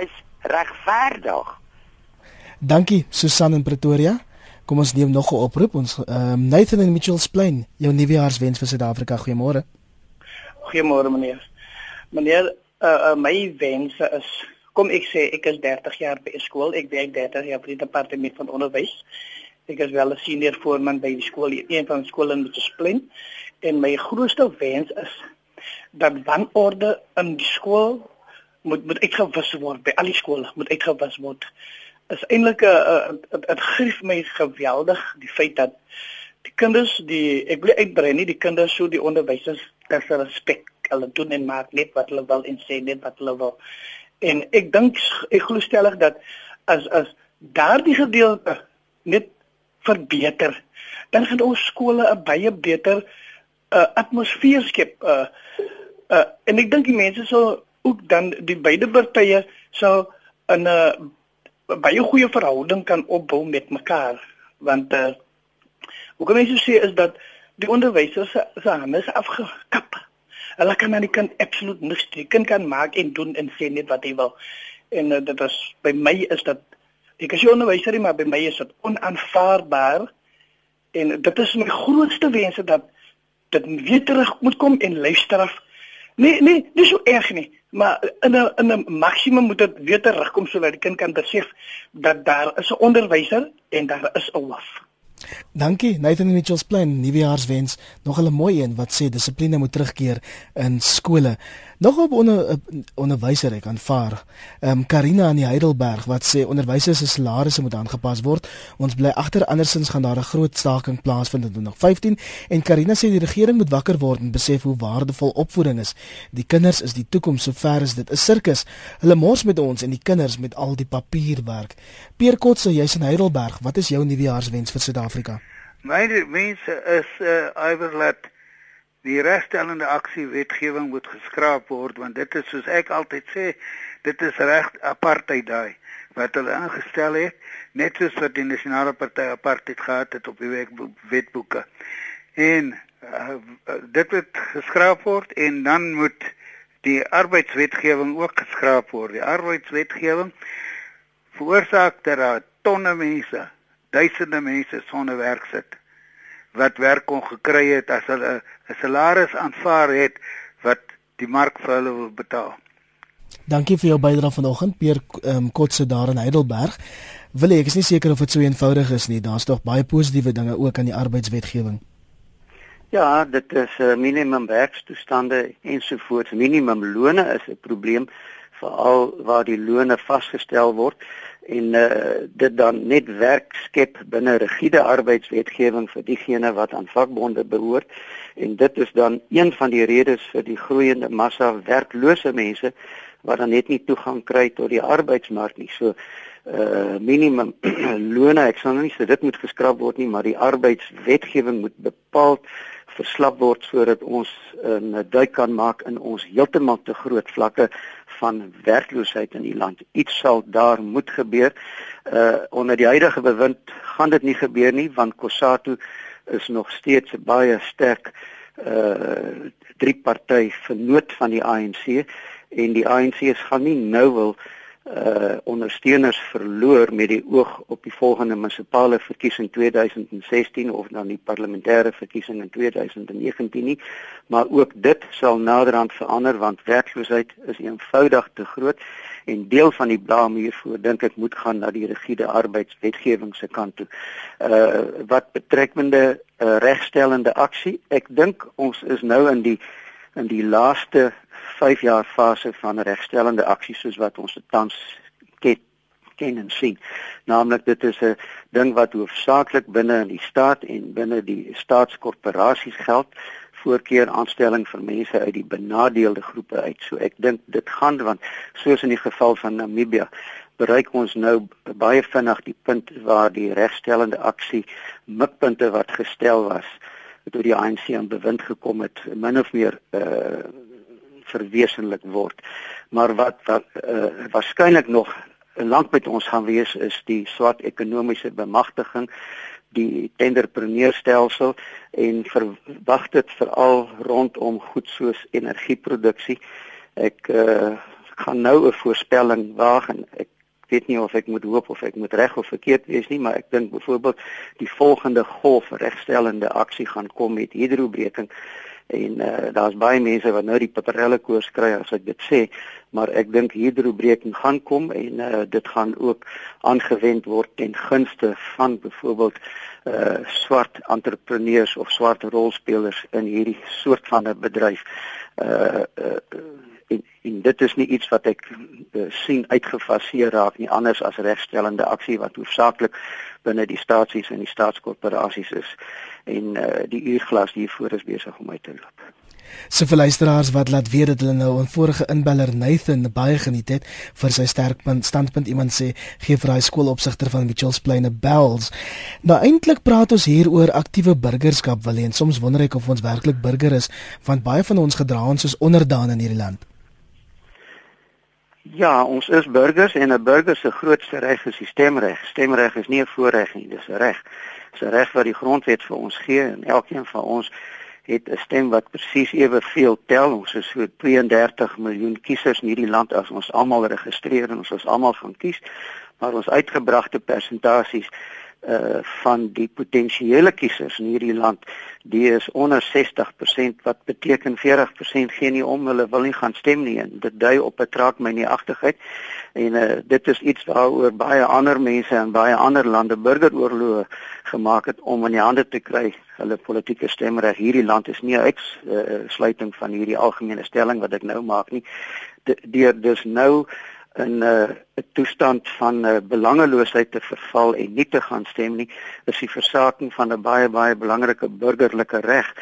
is regverdig? Dankie Susan in Pretoria. Kom ons neem nog 'n oproep. Ons ehm um, Nathan in Mitchells Plain, jou nuwejaarswens vir Suid-Afrika. Goeiemôre. Goeiemôre meneer. Meneer, uh, uh, my wense is kom ek sê ek is 30 jaar by 'n skool. Ek werk 30 jaar by die departement van onderwys. Ek is wel 'n senior voorman by die skool, een van die skole in Mitchells Plain. En my grootste wens is dat wanorde in die skool moet moet uitgewis word by al die skole, moet uitgewis word. Is eintlik 'n dit grief my geweldig die feit dat die kinders die ek wil uitbrei nie die kinders so die onderwysers hulle respek hulle doen en maak net wat hulle wil en sê net wat hulle wil. En ek dink ek glo stellig dat as as daardie gedeelte net verbeter dan gaan ons skole 'n baie beter uh, atmosfeer skep uh, uh, en ek dink die mense sal ook dan die beide partye sal in 'n baie goeie verhouding kan opbou met mekaar want uh, hoe kan jy sê is dat die onderwysers se se hande is afgekap. Hulle kan aan die kind absoluut niks doen. Kind kan maak en doen en sê net wat hy wil. En uh, dit is by my is dat ek as onderwyser maar by my is dit onaanvaarbaar en dit is my grootste wense dat dit weer terug moet kom en luister af. Nee, nee, dis so erg nie maar in 'n in 'n maksimum moet dit weer terugkom sodat die kind kan besef dat daar is 'n onderwyser en daar is 'n hoof. Dankie Nathan Mitchells plan nuwejaarswens nog 'n mooi een wat sê dissipline moet terugkeer in skole. Nog op onder eh, onderwyser ek aanvaar. Ehm um, Karina aan die Heidelberg wat sê onderwysers se salarisse moet aangepas word. Ons bly agter andersins gaan daar 'n groot staking plaasvind in 2015 en Karina sê die regering moet wakker word en besef hoe waardevol opvoeding is. Die kinders is die toekoms sover as dit 'n sirkus. Hulle mors met ons en die kinders met al die papierwerk. Peer Kotse, jy's in Heidelberg. Wat is jou nuwejaarswens vir Suid-Afrika? My mense is uh, Iverlat die regstellende aksie wetgewing moet geskraap word want dit is soos ek altyd sê dit is reg apartheid daai wat hulle ingestel het net soos wat die nasionale party apartheid gehad het op die wetboeke. En uh, dit moet geskraap word en dan moet die arbeidswetgewing ook geskraap word. Die arbeidswetgewing veroorsaak dat tonne mense duisende mense sonder werk sit wat werk kon gekry het as hulle 'n salaris aanvaar het wat die mark vir hulle wil betaal. Dankie vir jou bydrae vanoggend Peer um, Kotse daar in Heidelberg. Wil ek is nie seker of dit so eenvoudig is nie. Daar's tog baie positiewe dinge ook aan die arbeidswetgewing. Ja, dit is uh, minimum werkstoestande ensovoorts. Minimum lone is 'n probleem veral waar die lone vasgestel word en uh, dit dan net werk skep binne rigiede arbeidswetgewing vir diegene wat aan vakbonde behoort en dit is dan een van die redes vir die groeiende massa werklose mense wat dan net nie toegang kry tot die arbeidsmark nie. So uh minimum lone, ek sal nou nie sê dit moet geskraap word nie, maar die arbeidswetgewing moet bepaal verslap word sodat ons 'n uh, duik kan maak in ons heeltemal te groot vlakke van werkloosheid in die land. Iets sal daar moet gebeur. Uh onder die huidige bewind gaan dit nie gebeur nie want Kusatu is nog steeds baie sterk uh drie party vernoot van die ANC en die ANC gaan nie nou wil uh uh ondersteuners verloor met die oog op die volgende munisipale verkiesing 2016 of dan die parlementêre verkiesing in 2019 nie maar ook dit sal naderhand verander want werkloosheid is eenvoudig te groot en deel van die blame hiervoor dink ek moet gaan na die rigiede arbeidswetgewing se kant toe. Uh wat betrekmende uh, regstellende aksie, ek dink ons is nou in die in die laaste 5 jaar fase van regstellende aksies soos wat ons dit tans ken ken en sien. Naamlik dit is 'n ding wat hoofsaaklik binne in die staat en binne die staatskorporasies geld voorkeur aanstelling vir mense uit die benadeelde groepe uit. So ek dink dit gaan want soos in die geval van Namibië bereik ons nou baie vinnig die punt waar die regstellende aksie mikpunte wat gestel was toe die ANC aan bewind gekom het min of meer uh verwesenlik word. Maar wat wat uh, waarskynlik nog lank met ons gaan wees is die swart ekonomiese bemagtiging die tenderpreneurstelsel en verwag dit veral rondom goed soos energieproduksie. Ek uh, gaan nou 'n voorspelling waag en ek weet nie of ek moet hoop of ek moet reg of verkeerd wees nie, maar ek dink byvoorbeeld die volgende golf regstellende aksie gaan kom met hidrobreking en uh, daar's baie mense wat nou die paparelle koers kry as ek dit sê maar ek dink hidrobreking gaan kom en uh, dit gaan ook aangewend word ten gunste van byvoorbeeld uh, swart entrepreneurs of swart rolspelers in hierdie soort van 'n bedryf. Uh, uh, en, en dit is nie iets wat ek uh, sien uitgefaseer raak nie anders as regstellende aksie wat hoofsaaklik binne die staatsies en die staatskorporasies is en uh, die uurglas hiervoor is besig om uit te loop. Se vir luisteraars wat laat weet dat hulle nou 'n vorige inbeller Nathan baie geniet het vir sy sterkpunt standpunt iemand sê gee vir hy skoolopsigter van Mitchells Plain 'n bells. Nou eintlik praat ons hier oor aktiewe burgerskap wil en soms wonder ek of ons werklik burger is want baie van ons gedra ons soos onderdane in hierdie land. Ja, ons is burgers en 'n burger se grootste reg is die stemreg. Stemreg is nie 'n voorreg nie, dis 'n reg. Dis 'n reg wat die grondwet vir ons gee en elkeen van ons het 'n stem wat presies eweveel tel. Ons is so 32 miljoen kiesers in hierdie land as ons almal registreer en ons is almal gaan kies. Maar ons uitgebragte persentasies uh van die potensiële kiesers in hierdie land die is onder 60% wat beteken 40% gee nie om hulle wil nie gaan stem nie en dit dui op 'n traak my nie agtigheid en uh dit is iets waaroor baie ander mense in baie ander lande burgeroorloë gemaak het om in die hande te kry. Hulle politieke stemreg hierdie land is nie 'n uh, van hierdie algemene stelling wat ek nou maak nie. Deur dus nou in 'n uh, toestand van uh, belangeloosheid te verval en nie te gaan stem nie, is die versaking van 'n baie baie belangrike burgerlike reg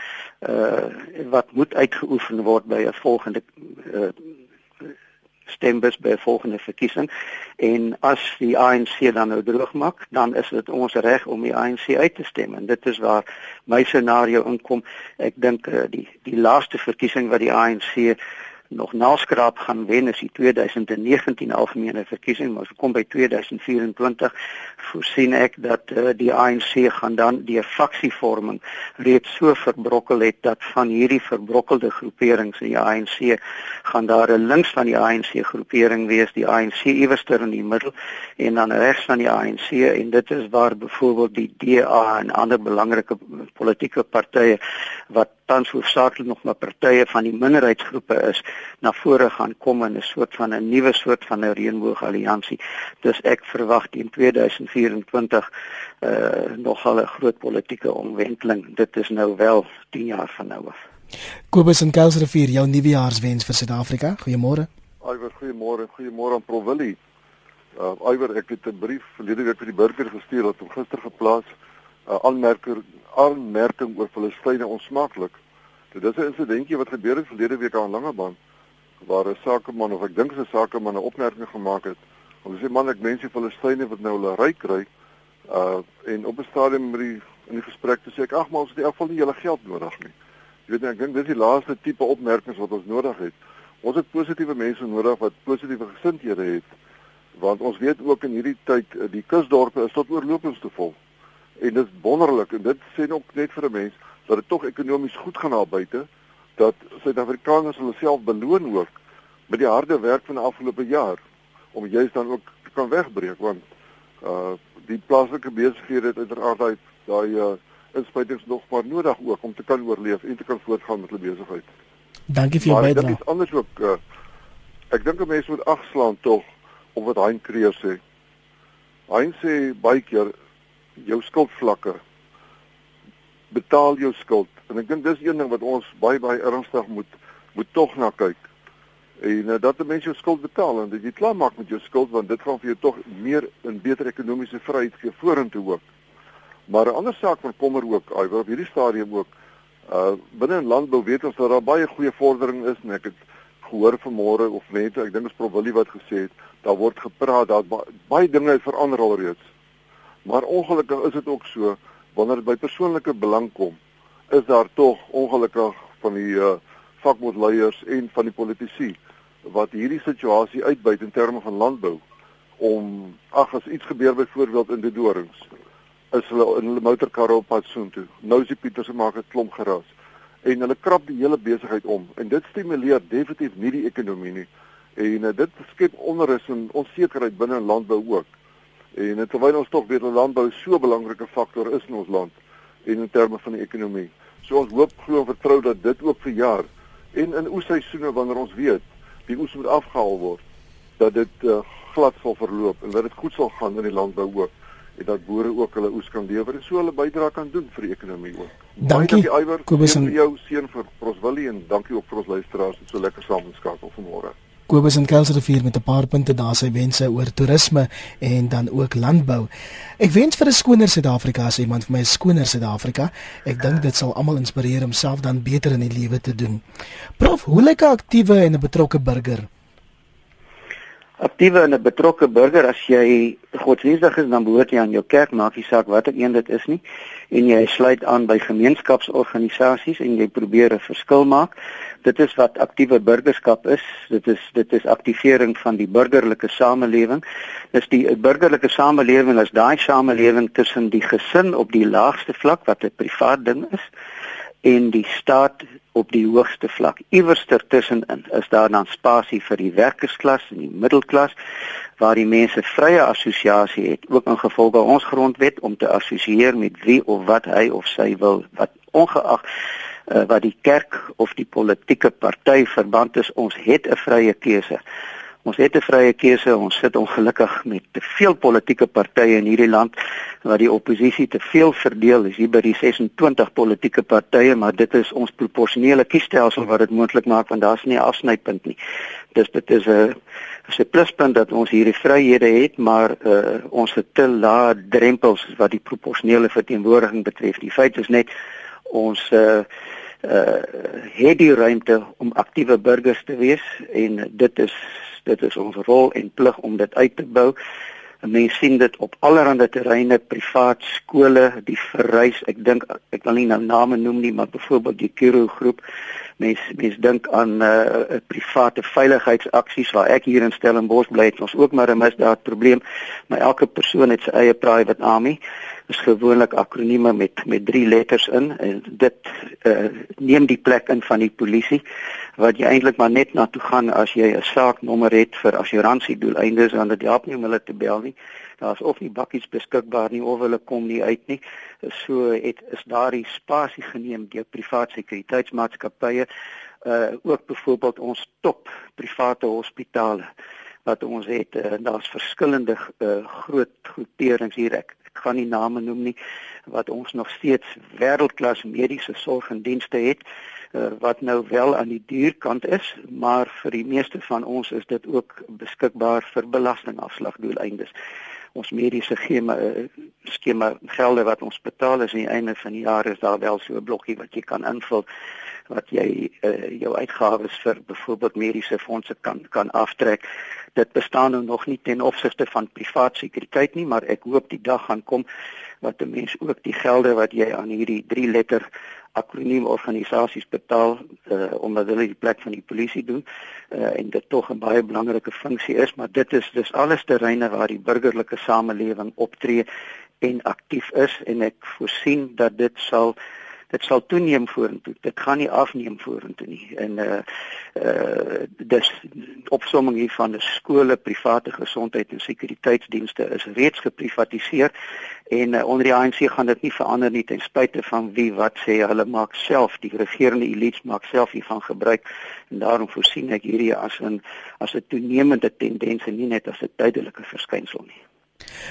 uh wat moet uitgeoefen word by 'n volgende uh, stembus by 'n volgende verkiesing en as die ANC dan nou droog maak, dan is dit ons reg om die ANC uit te stem en dit is waar my scenario inkom. Ek dink uh, die die laaste verkiesing wat die ANC nog naskraap gaan wen is die 2019 algemene verkiesing maar as kom by 2024 voorsien ek dat uh, die ANC gaan dan die faksievorming reeds so verbrokkel het dat van hierdie verbrokkelde groeperings in die ANC gaan daar 'n links van die ANC groepering wees die ANC iewerster in die middel en dan regs van die ANC en dit is waar byvoorbeeld die DA en ander belangrike politieke partye wat tans hoofsaaklik nog maar partye van die minderheidsgroepe is na vore gaan kom in 'n soort van 'n nuwe soort van 'n reënboog-alliansie. Dus ek verwag in 2024 eh uh, nogal 'n groot politieke omwenteling. Dit is nou wel 10 jaar van nou af. Kobus en Kelsrivier, jou nuwejaarswens vir Suid-Afrika. Goeiemôre. Aiwer, goeiemôre. Goeiemôre aan Provili. Uh Aiwer, ek het 'n brief verlede week vir die burger gestuur wat hom gister geplaas 'n uh, aanmerker aanmerking oor Filistyne onsmaaklik. Dit is 'n insidentjie wat gebeur het verlede week aan Langebaan waar 'n sakeman of ek dink 'n sakeman 'n opmerking gemaak het. Om sê man ek mense Filistyne wat nou hulle ryk kry uh en op 'n stadium met die in die gesprek te sê ek ag maar ons het in elk geval nie julle geld nodig nie. Jy weet ek dink dis die laaste tipe opmerkings wat ons nodig het. Ons het positiewe mense nodig wat positiewe gesindhede het want ons weet ook in hierdie tyd uh, die kusdorpe is tot oorlopends te vol. En dit is wonderlik en dit sê ook net vir 'n mens dat dit tog ekonomies goed gaan daar buite dat Suid-Afrikaners hulle self beloon ook met die harde werk van die afgelope jaar om juist dan ook te kan wegbreek want uh die plaaslike besighede het uiteraard daai daai uh inspuitings nog maar nodig ook om te kan oorleef en te kan voortgaan met hulle besigheid. Dankie vir jou bydrae. Dit is anders ook uh ek dink 'n mens moet agslaan tog op wat Hein Kreer sê. Hein sê baie keer jou skuldvlakke. Betaal jou skuld. En ek dink dis een ding wat ons baie baie ernstig moet moet tog na kyk. En uh, dat 'n mens jou skuld betaal en dat jy klaar maak met jou skuld want dit gaan vir jou tog meer en beter ekonomiese vryheid gee vorentoe ook. Maar 'n ander saak wat kommer ook ai op hierdie stadium ook uh binne in landbou weet ons dat daar baie goeie vordering is en ek het gehoor vanmôre of net ek dink is Prof Willie wat gesê het, daar word gepraat dat ba baie dinge verander alreeds. Maar ongelukkig is dit ook so wanneer dit by persoonlike belang kom, is daar tog ongelukkig van die uh, vakbondleiers en van die politici wat hierdie situasie uitbuit in terme van landbou om ag as iets gebeur byvoorbeeld in die dorings is hulle in hulle motorkarre op pad soontoe. Nou is die Pieters maak 'n klomp geraas en hulle krap die hele besigheid om en dit stimuleer definitief nie die ekonomie nie. En uh, dit skep onrus en onsekerheid binne in landbou ook. En uh, terwyl ons tog weet dat landbou so 'n belangrike faktor is in ons land en in terme van die ekonomie. So ons hoop glo en vertrou dat dit ook vir jaar en in oesseisoene wanneer ons weet die oes moet afgehaal word dat dit uh, glad sal verloop en dat dit goed sal gaan in die landbou ook en dat boere ook hulle oes kan lewer en so hulle bydrae kan doen vir die ekonomie ook. Dankie, dankie Iwer. Kobus en jou seën vir Proswillie en dankie ook vir ons luisteraars wat so lekker saam geskakel vanmôre. Kobus en Kelsrivier met 'n paar punte daar sy wense oor toerisme en dan ook landbou. Ek wens vir 'n skoner Suid-Afrika as iemand vir my 'n skoner Suid-Afrika. Ek dink dit sal almal inspireer om self dan beter in die lewe te doen. Prof, hoe lyk 'n aktiewe en 'n betrokke burger? Aktiewe en 'n betrokke burger as jy godsdienstig is dan behoort jy aan jou kerk maak nie saak watter een dit is nie en jy sluit aan by gemeenskapsorganisasies en jy probeer 'n verskil maak. Dit is wat aktiewe burgerskap is. Dit is dit is aktivering van die burgerlike samelewing. Dis die burgerlike samelewing as daai samelewing tussen die gesin op die laagste vlak wat 'n privaat ding is en die staat op die hoogste vlak. Iewers tussenin is daar dan spasie vir die werkersklas en die middelklas waar die mense vrye assosiasie het, ook in gevolge ons grondwet om te assosieer met wie of wat hy of sy wil, wat ongeag uh, wat die kerk of die politieke party verband is, ons het 'n vrye keuse. Ons het 'n vrye keuse. Ons sit ongelukkig met te veel politieke partye in hierdie land wat die oppositie te veel verdeel is hier by die 26 politieke partye, maar dit is ons proporsionele kiesstelsel wat dit moontlik maak want daar's nie 'n afsnypunt nie. Dis dit is 'n is 'n pluspunt dat ons hierdie vryhede het, maar uh, ons het te lae drempels wat die proporsionele verteenwoordiging betref. Die feit is net ons uh, uh het die ruimte om aktiewe burgers te wees en dit is dit is ons rol en plig om dit uit te bou. Mense sien dit op allerlei terreine, privaat skole, die verrys. Ek dink ek wil nie nou name noem nie, maar byvoorbeeld die Kiro groep. Mense mense dink aan 'n uh, private veiligheidsaksies waar ek hier in Stellenbosch bly, ons ook maar 'n misdaadprobleem. Maar elke persoon het sy eie private army is gewoonlik akronieme met met drie letters in en dit uh, neem die plek in van die polisie wat jy eintlik maar net na toe gaan as jy 'n saaknommer het vir assuransie doeleindes dan dit help nie om hulle te bel nie. Daar's of nie bakkies beskikbaar nie of hulle kom nie uit nie. So het is daardie spasie geneem deur privaat sekuriteitsmaatskappye uh ook byvoorbeeld ons top private hospitale wat ons het uh, daar's verskillende uh, groot groeperings hier. Ek gaan nie name noem nie wat ons nog steeds wêreldklas mediese sorg en dienste het uh, wat nou wel aan die duurkant is maar vir die meeste van ons is dit ook beskikbaar vir belastingafslagdoeleindes ons mediese skema uh, skema gelde wat ons betaal is aan die einde van die jaar is daar wel so 'n blokkie wat jy kan invul wat jy uh, jou uitgawes vir byvoorbeeld mediese fondse kan kan aftrek. Dit bestaan nou nog nie ten opsigte van privaat sekuriteit nie, maar ek hoop die dag gaan kom wat 'n mens ook die gelde wat jy aan hierdie drie letter akroniem organisasies betaal uh, omdat hulle die plek van die polisie doen uh, en dit tog 'n baie belangrike funksie is, maar dit is dis alles terreine waar die burgerlike samelewing optree en aktief is en ek voorsien dat dit sal dit sal toeneem vorentoe. Dit gaan nie afneem vorentoe nie. En uh uh dis opsomming hier van die skole, private gesondheid en sekuriteitsdienste is reeds geprivatiseer en uh, onder die ANC gaan dit nie verander nie ten spyte van wie wat sê hulle maak self die regerende elites maak self hiervan gebruik en daarom voorsien ek hierdie as 'n as 'n toenemende tendens en nie net as 'n tydelike verskynsel nie.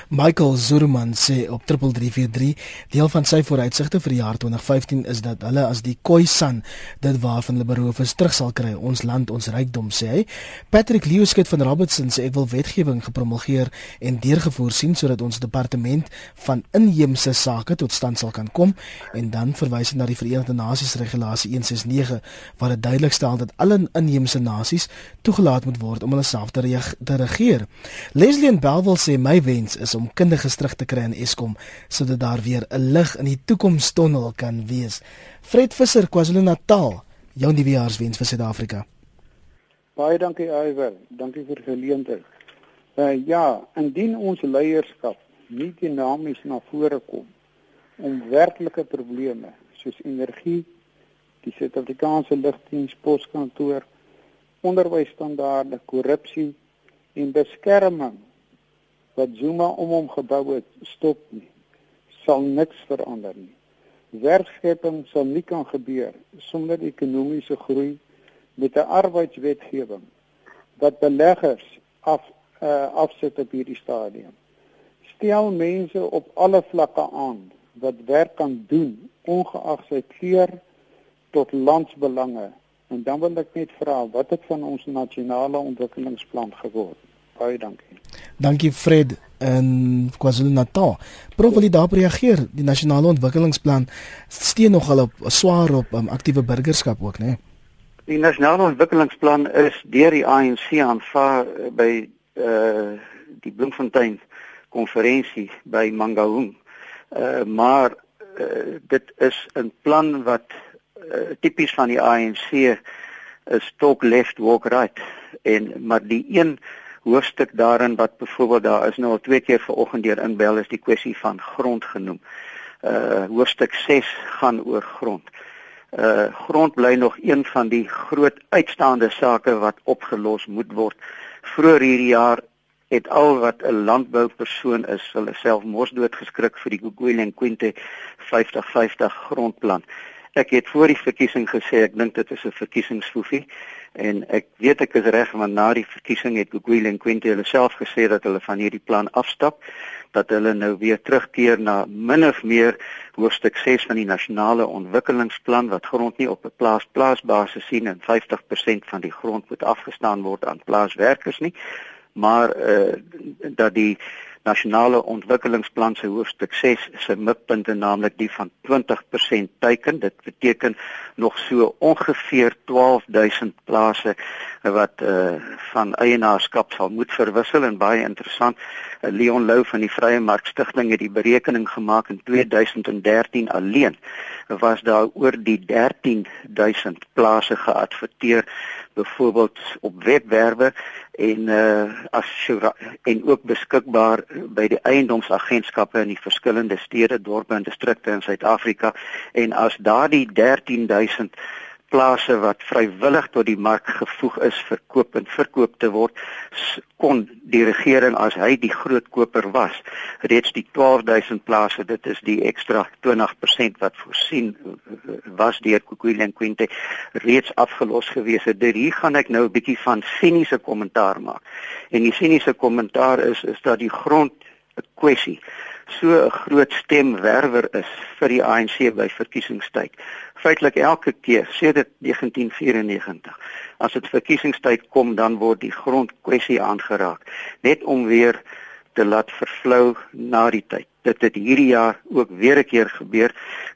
Michael Zurman sê op 3343 deel van sy vooruitsigte vir die jaar 2015 is dat hulle as die Khoisan dit waarvan hulle beroof is terug sal kry. Ons land ons rykdom sê hy. Patrick Leeuskit van Robertson sê ek wil wetgewing gepromulgeer en deurgevoer sien sodat ons departement van inheemse sake tot stand sal kan kom. En dan verwys hy na die Verenigde Nasies regulasie 169 waar dit duidelik stel dat alle inheemse nasies toegelaat moet word om hulle self te, te regeer. Leslie Bell wil sê my wens is om kundiges terug te kry in Eskom sodat daar weer 'n lig in die toekomstonnel kan wees. Fred Visser, KwaZulu-Natal, jou nuwejaarswens vir Suid-Afrika. Baie dankie Iwer, dankie vir geleentheid. Uh, ja, indien ons leierskap nie dinamies na vore kom om werklike probleme soos energie, die Suid-Afrikaanse lugdiens poskantoor, onderwysstandaarde, korrupsie en beskerming wat Zuma om hom gebou het stop nie, sal niks verander nie. Werkskeping sal nie kan gebeur sonder ekonomiese groei met 'n arbeidswetgewing wat beleggers af uh, afset op hierdie stadium. Stel mense op alle vlakke aan wat werk kan doen ongeag sy kleur tot landsbelange en dan wil ek net vra wat het van ons nasionale ontwikkelingsplan geword? Baie dankie. Dankie Fred in KwaZulu-Natal. Prof wil daarop reageer? Die nasionale ontwikkelingsplan steun nogal op swaar op um, aktiewe burgerskap ook, né? Nee? Die nasionale ontwikkelingsplan is deur die ANC aanvaar eh, by uh die Bloemfontein konferensie by Mangaung. Uh maar uh, dit is 'n plan wat uh, tipies van die ANC is talk left walk right en maar die een hoofstuk daarin wat byvoorbeeld daar is nou al twee keer vanoggend deur inbel is die kwessie van grond genoem. Uh hoofstuk 6 gaan oor grond. Uh grond bly nog een van die groot uitstaande sake wat opgelos moet word. Vroeger hierdie jaar het al wat 'n landboupersoon is, hulle self mos doodgeskrik vir die Guguile Quinte 50-50 grondplan. Ek het voor die verkiesing gesê ek dink dit is 'n verkiesingsfoefie en ek weet ek is reg want na die verkiesing het Guguile en Quinte hulle self gesê dat hulle van hierdie plan afstap dat hulle nou weer terugkeer na min of meer hoofstuk 6 van die nasionale ontwikkelingsplan wat grond nie op 'n plaas plaasbasis sien en 50% van die grond moet afgestaan word aan plaaswerkers nie. Maar uh, dat die nasionale ontwikkelingsplan se hoofstuk 6 se mikpunte naamlik die van 20% teiken. Dit beteken nog so ongeveer 12000 plase wat uh, van eienaarskap sal moet verwissel en baie interessant. Uh, Leon Lou van die Vrye Mark Stichting het die berekening gemaak in 2013 alleen was daar oor die 13000 plase geadverteer byvoorbeeld op webwerwe en uh as en ook beskikbaar by die eiendomsagentskappe in die verskillende stede, dorpe en distrikte in Suid-Afrika en as daardie 13000 plase wat vrywillig tot die mark gevoeg is vir koop en verkoop te word kon die regering as hy die groot koper was reeds die 12000 plase dit is die ekstra 20% wat voorsien was deur Kukuile en Quinte reeds afgelos gewees het. Hier gaan ek nou 'n bietjie van siniese kommentaar maak. En die siniese kommentaar is is dat die grond 'n kwessie so 'n groot stemwerwer is vir die ANC by verkiesingstyd. Feitelik elke keer sedert 1994 as dit verkiesingstyd kom dan word die grondkwessie aangeraak net om weer te laat vervlou na die tyd. Dit het hierdie jaar ook weer 'n keer gebeur.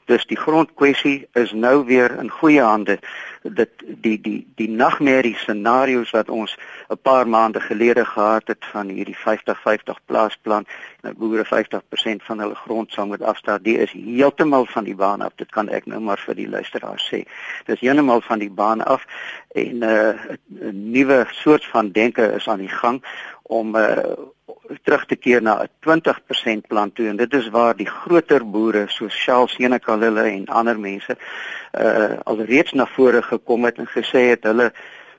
Dus die grondkwessie is nou weer in goeie hande. Dit die die die nagmerrie scenario's wat ons 'n paar maande gelede gehad het van hierdie 50-50 plaasplan, nou boere 50% van hulle grond sou moet afstaan, die is heeltemal van die baan af. Dit kan ek nou maar vir die luisteraars sê. Dis heeltemal van die baan af en uh, 'n nuwe soort van denke is aan die gang om uh, terug te keer na 'n 20% plan toe en dit is waar die groter boere soos Shell, Senekal en ander mense uh alreeds na vore gekom het en gesê het hulle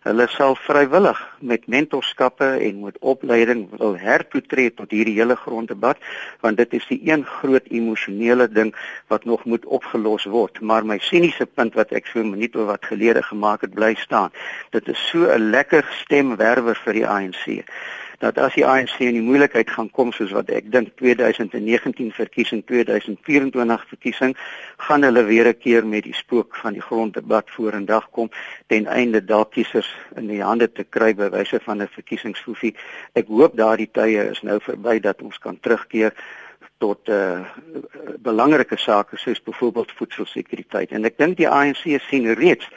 hulle sal vrywillig met mentorskappe en met opleiding wil hertoetree tot hierdie hele gronddebat want dit is die een groot emosionele ding wat nog moet opgelos word. Maar my siniese punt wat ek so 'n minuut of wat gelede gemaak het bly staan. Dit is so 'n lekker stemwerwer vir die ANC dat as die ANC in die moeilikheid gaan kom soos wat ek dink 2019 verkiesing 2024 verkiesing gaan hulle weer 'n keer met die spook van die gronddebat vorendag kom ten einde dalk kiesers in die hande te kry by wyse van 'n verkiesingsfoefie. Ek hoop daardie tye is nou verby dat ons kan terugkeer tot uh, belangrike sake soos byvoorbeeld voedselsekuriteit en ek dink die ANC sien reeds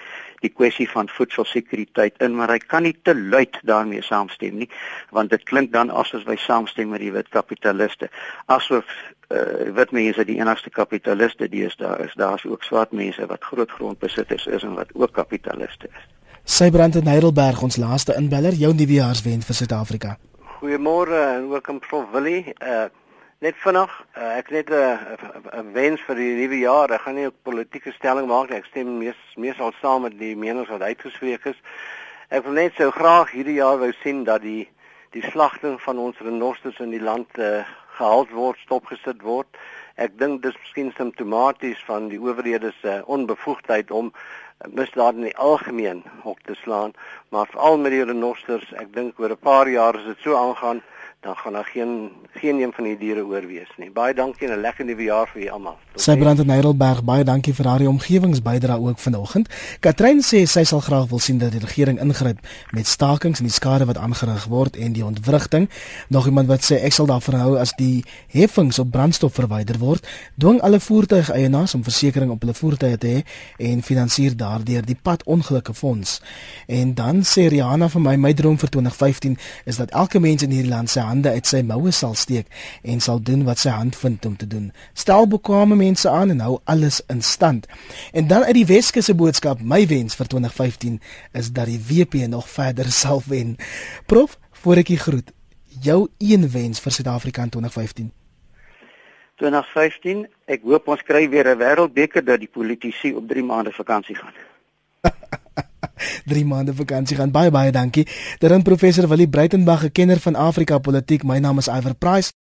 die kwessie van voedselsekuriteit in, maar hy kan nie te luid daarmee saamstem nie, want dit klink dan asof hy saamstem met die wit kapitaliste. Asof uh, wit mense die enigste kapitaliste is daar is, daar's ook swart mense wat groot grondbesitters is en wat ook kapitaliste is. Sybrand in Heidelberg, ons laaste inbeller, jou nuwejaarswens vir Suid-Afrika. Goeiemôre en welkom Prof Willie. Uh, Net vinnig, uh, ek net 'n uh, wens vir die nuwe jaar. Ek gaan nie 'n politieke stelling maak nie. Ek stem mees meesal saam met die menings wat uitgespreek is. Ek wil net so graag hierdie jaar wou sien dat die die slagting van ons renosters in die land uh, gehaal word, stopgesit word. Ek dink dis miskien simptomaties van die owerhede se uh, onbevoegdheid om misdaad in die algemeen op te slaan, maar veral met die renosters. Ek dink oor 'n paar jaar as dit so aangaan, dan gaan daar geen geen een van die diere oorwees nie. Baie dankie en 'n lekker nuwe jaar vir julle almal. Sy brand in Heidelberg, baie dankie vir haar omgewingsbydra ook vanoggend. Katrein sê sy sal graag wil sien dat die regering ingryp met stakings en die skade wat aangerig word en die ontwrigting. Nog iemand wat sê ek sal daarvoor hou as die heffings op brandstof verwyder word, dwing alle voertuigeienaars om versekerings op hulle voertuie te hê en finansier daardeur die pad ongelukke fonds. En dan sê Rihanna vir my my droom vir 2015 is dat elke mens in hierdie land sy hande uit sy moue sal steek en sal doen wat sy hand vind om te doen. Stel bekwame mense aan en hou alles in stand. En dan uit die Weskus se boodskap, my wens vir 2015 is dat die WP nog verder sal wen. Prof, voor ek u groet, jou een wens vir Suid-Afrika in 2015. 2015, ek hoop ons kry weer 'n wêreldbeker dat die politici op 3 maande vakansie gaan. 3 maande vakansie gaan. Baie baie dankie. Dit is professor Willie Breitenberg, 'n kenner van Afrika politiek. My naam is Iver Price.